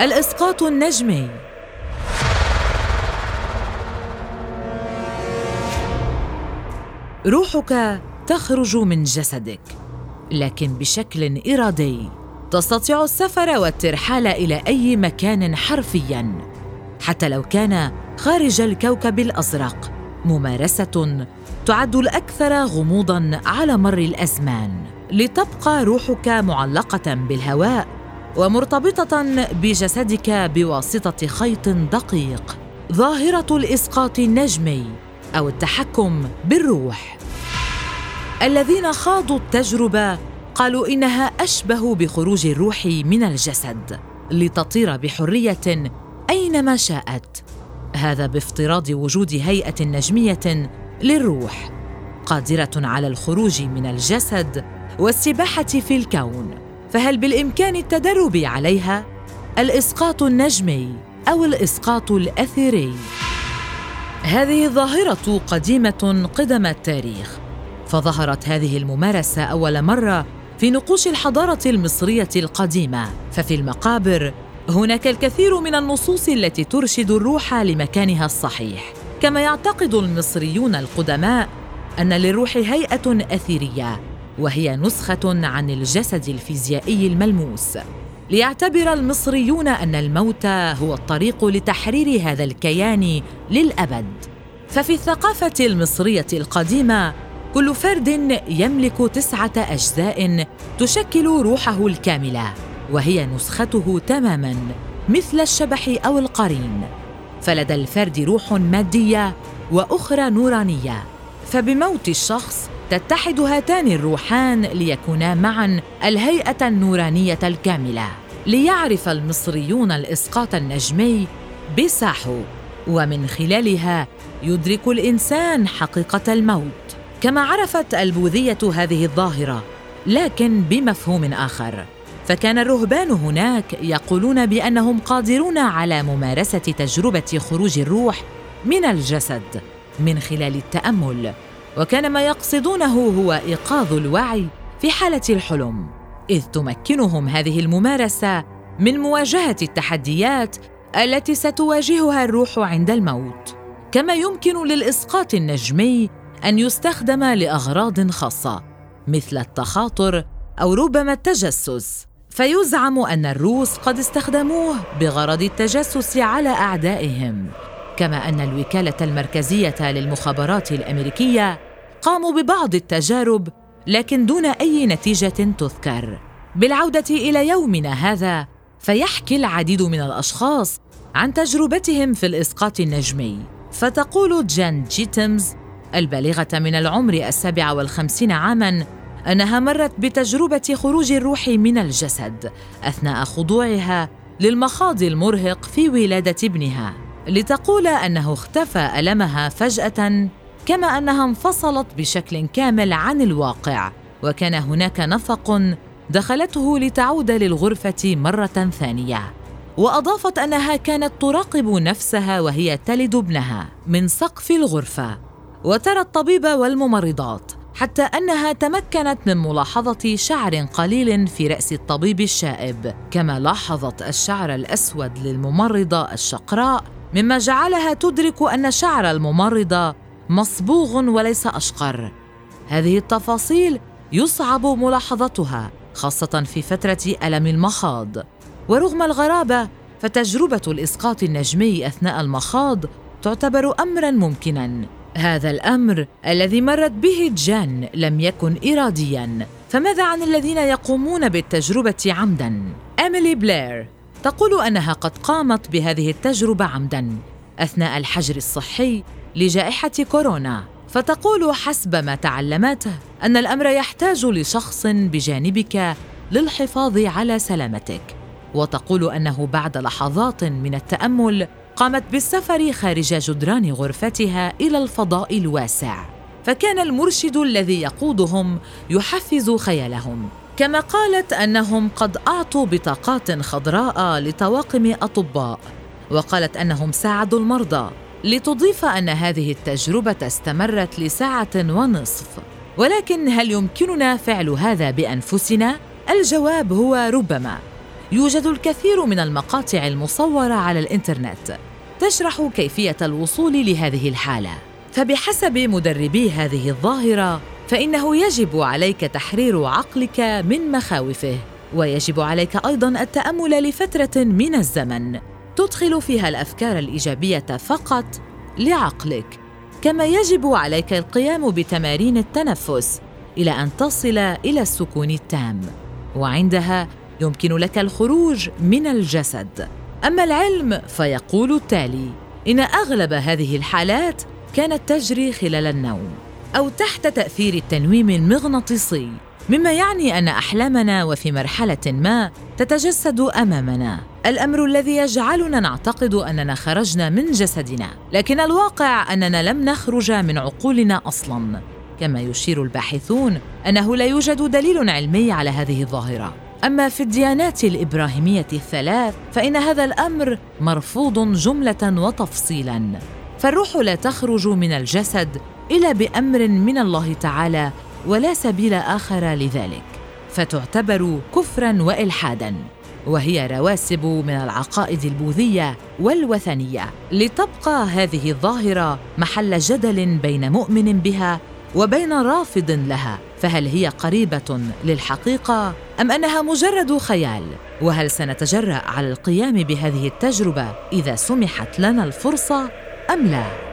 الإسقاط النجمي. روحك تخرج من جسدك لكن بشكل إرادي تستطيع السفر والترحال إلى أي مكان حرفيا حتى لو كان خارج الكوكب الأزرق. ممارسة تعد الأكثر غموضا على مر الأزمان لتبقى روحك معلقة بالهواء. ومرتبطة بجسدك بواسطة خيط دقيق. ظاهرة الإسقاط النجمي أو التحكم بالروح. الذين خاضوا التجربة قالوا إنها أشبه بخروج الروح من الجسد لتطير بحرية أينما شاءت. هذا بافتراض وجود هيئة نجمية للروح قادرة على الخروج من الجسد والسباحة في الكون. فهل بالإمكان التدرب عليها الإسقاط النجمي أو الإسقاط الاثيري هذه الظاهرة قديمة قدم التاريخ فظهرت هذه الممارسة أول مرة في نقوش الحضارة المصرية القديمة. ففي المقابر هناك الكثير من النصوص التي ترشد الروح لمكانها الصحيح. كما يعتقد المصريون القدماء أن للروح هيئة اثيريه وهي نسخة عن الجسد الفيزيائي الملموس. ليعتبر المصريون أن الموت هو الطريق لتحرير هذا الكيان للأبد. ففي الثقافة المصرية القديمة كل فرد يملك تسعة أجزاء تشكل روحه الكاملة وهي نسخته تماما مثل الشبح أو القرين. فلدى الفرد روح مادية وأخرى نورانية فبموت الشخص تتحد هاتان الروحان ليكونا معا الهيئة النورانية الكاملة ليعرف المصريون الإسقاط النجمي بساحو ومن خلالها يدرك الإنسان حقيقة الموت. كما عرفت البوذية هذه الظاهرة لكن بمفهوم آخر. فكان الرهبان هناك يقولون بأنهم قادرون على ممارسة تجربة خروج الروح من الجسد من خلال التأمل. وكان ما يقصدونه هو إيقاظ الوعي في حالة الحلم إذ تمكنهم هذه الممارسة من مواجهة التحديات التي ستواجهها الروح عند الموت. كما يمكن للإسقاط النجمي أن يستخدم لأغراض خاصة مثل التخاطر أو ربما التجسس. فيزعم أن الروس قد استخدموه بغرض التجسس على أعدائهم. كما أن الوكالة المركزية للمخابرات الأمريكية قاموا ببعض التجارب لكن دون أي نتيجة تذكر. بالعودة إلى يومنا هذا فيحكي العديد من الأشخاص عن تجربتهم في الإسقاط النجمي. فتقول جان جيتمز البالغة من العمر السابع والخمسين عاما أنها مرت بتجربة خروج الروح من الجسد أثناء خضوعها للمخاض المرهق في ولادة ابنها. لتقول أنه اختفى ألمها فجأة كما أنها انفصلت بشكل كامل عن الواقع وكان هناك نفق دخلته لتعود للغرفة مرة ثانية. وأضافت أنها كانت تراقب نفسها وهي تلد ابنها من سقف الغرفة. وترى الطبيب والممرضات حتى أنها تمكنت من ملاحظة شعر قليل في رأس الطبيب الشائب. كما لاحظت الشعر الأسود للممرضة الشقراء مما جعلها تدرك أن شعر الممرضة مصبوغ وليس أشقر. هذه التفاصيل يصعب ملاحظتها خاصة في فترة ألم المخاض. ورغم الغرابة فتجربة الإسقاط النجمي أثناء المخاض تعتبر امرا ممكنا. هذا الأمر الذي مرت به جان لم يكن اراديا. فماذا عن الذين يقومون بالتجربة عمدا؟ إيميلي بلير تقول أنها قد قامت بهذه التجربة عمدا. أثناء الحجر الصحي لجائحة كورونا. فتقول حسب ما تعلمته أن الأمر يحتاج لشخص بجانبك للحفاظ على سلامتك. وتقول أنه بعد لحظات من التأمل قامت بالسفر خارج جدران غرفتها إلى الفضاء الواسع. فكان المرشد الذي يقودهم يحفز خيالهم. كما قالت أنهم قد أعطوا بطاقات خضراء لطواقم أطباء. وقالت أنهم ساعدوا المرضى. لتضيف أن هذه التجربة استمرت لساعة ونصف. ولكن هل يمكننا فعل هذا بأنفسنا؟ الجواب هو ربما. يوجد الكثير من المقاطع المصورة على الإنترنت تشرح كيفية الوصول لهذه الحالة. فبحسب مدربي هذه الظاهرة فإنه يجب عليك تحرير عقلك من مخاوفه ويجب عليك أيضا التأمل لفترة من الزمن. تدخل فيها الأفكار الإيجابية فقط لعقلك. كما يجب عليك القيام بتمارين التنفس إلى أن تصل إلى السكون التام وعندها يمكن لك الخروج من الجسد. أما العلم فيقول التالي إن أغلب هذه الحالات كانت تجري خلال النوم أو تحت تأثير التنويم المغناطيسي مما يعني أن أحلامنا وفي مرحلة ما تتجسد أمامنا. الأمر الذي يجعلنا نعتقد أننا خرجنا من جسدنا لكن الواقع أننا لم نخرج من عقولنا أصلا. كما يشير الباحثون أنه لا يوجد دليل علمي على هذه الظاهرة. أما في الديانات الإبراهيمية الثلاث فإن هذا الأمر مرفوض جملة وتفصيلا. فالروح لا تخرج من الجسد إلا بأمر من الله تعالى ولا سبيل آخر لذلك. فتعتبر كفرا والحادا. وهي رواسب من العقائد البوذية والوثنية. لتبقى هذه الظاهرة محل جدل بين مؤمن بها وبين رافض لها فهل هي قريبة للحقيقة أم أنها مجرد خيال؟ وهل سنتجرأ على القيام بهذه التجربة إذا سمحت لنا الفرصة أم لا؟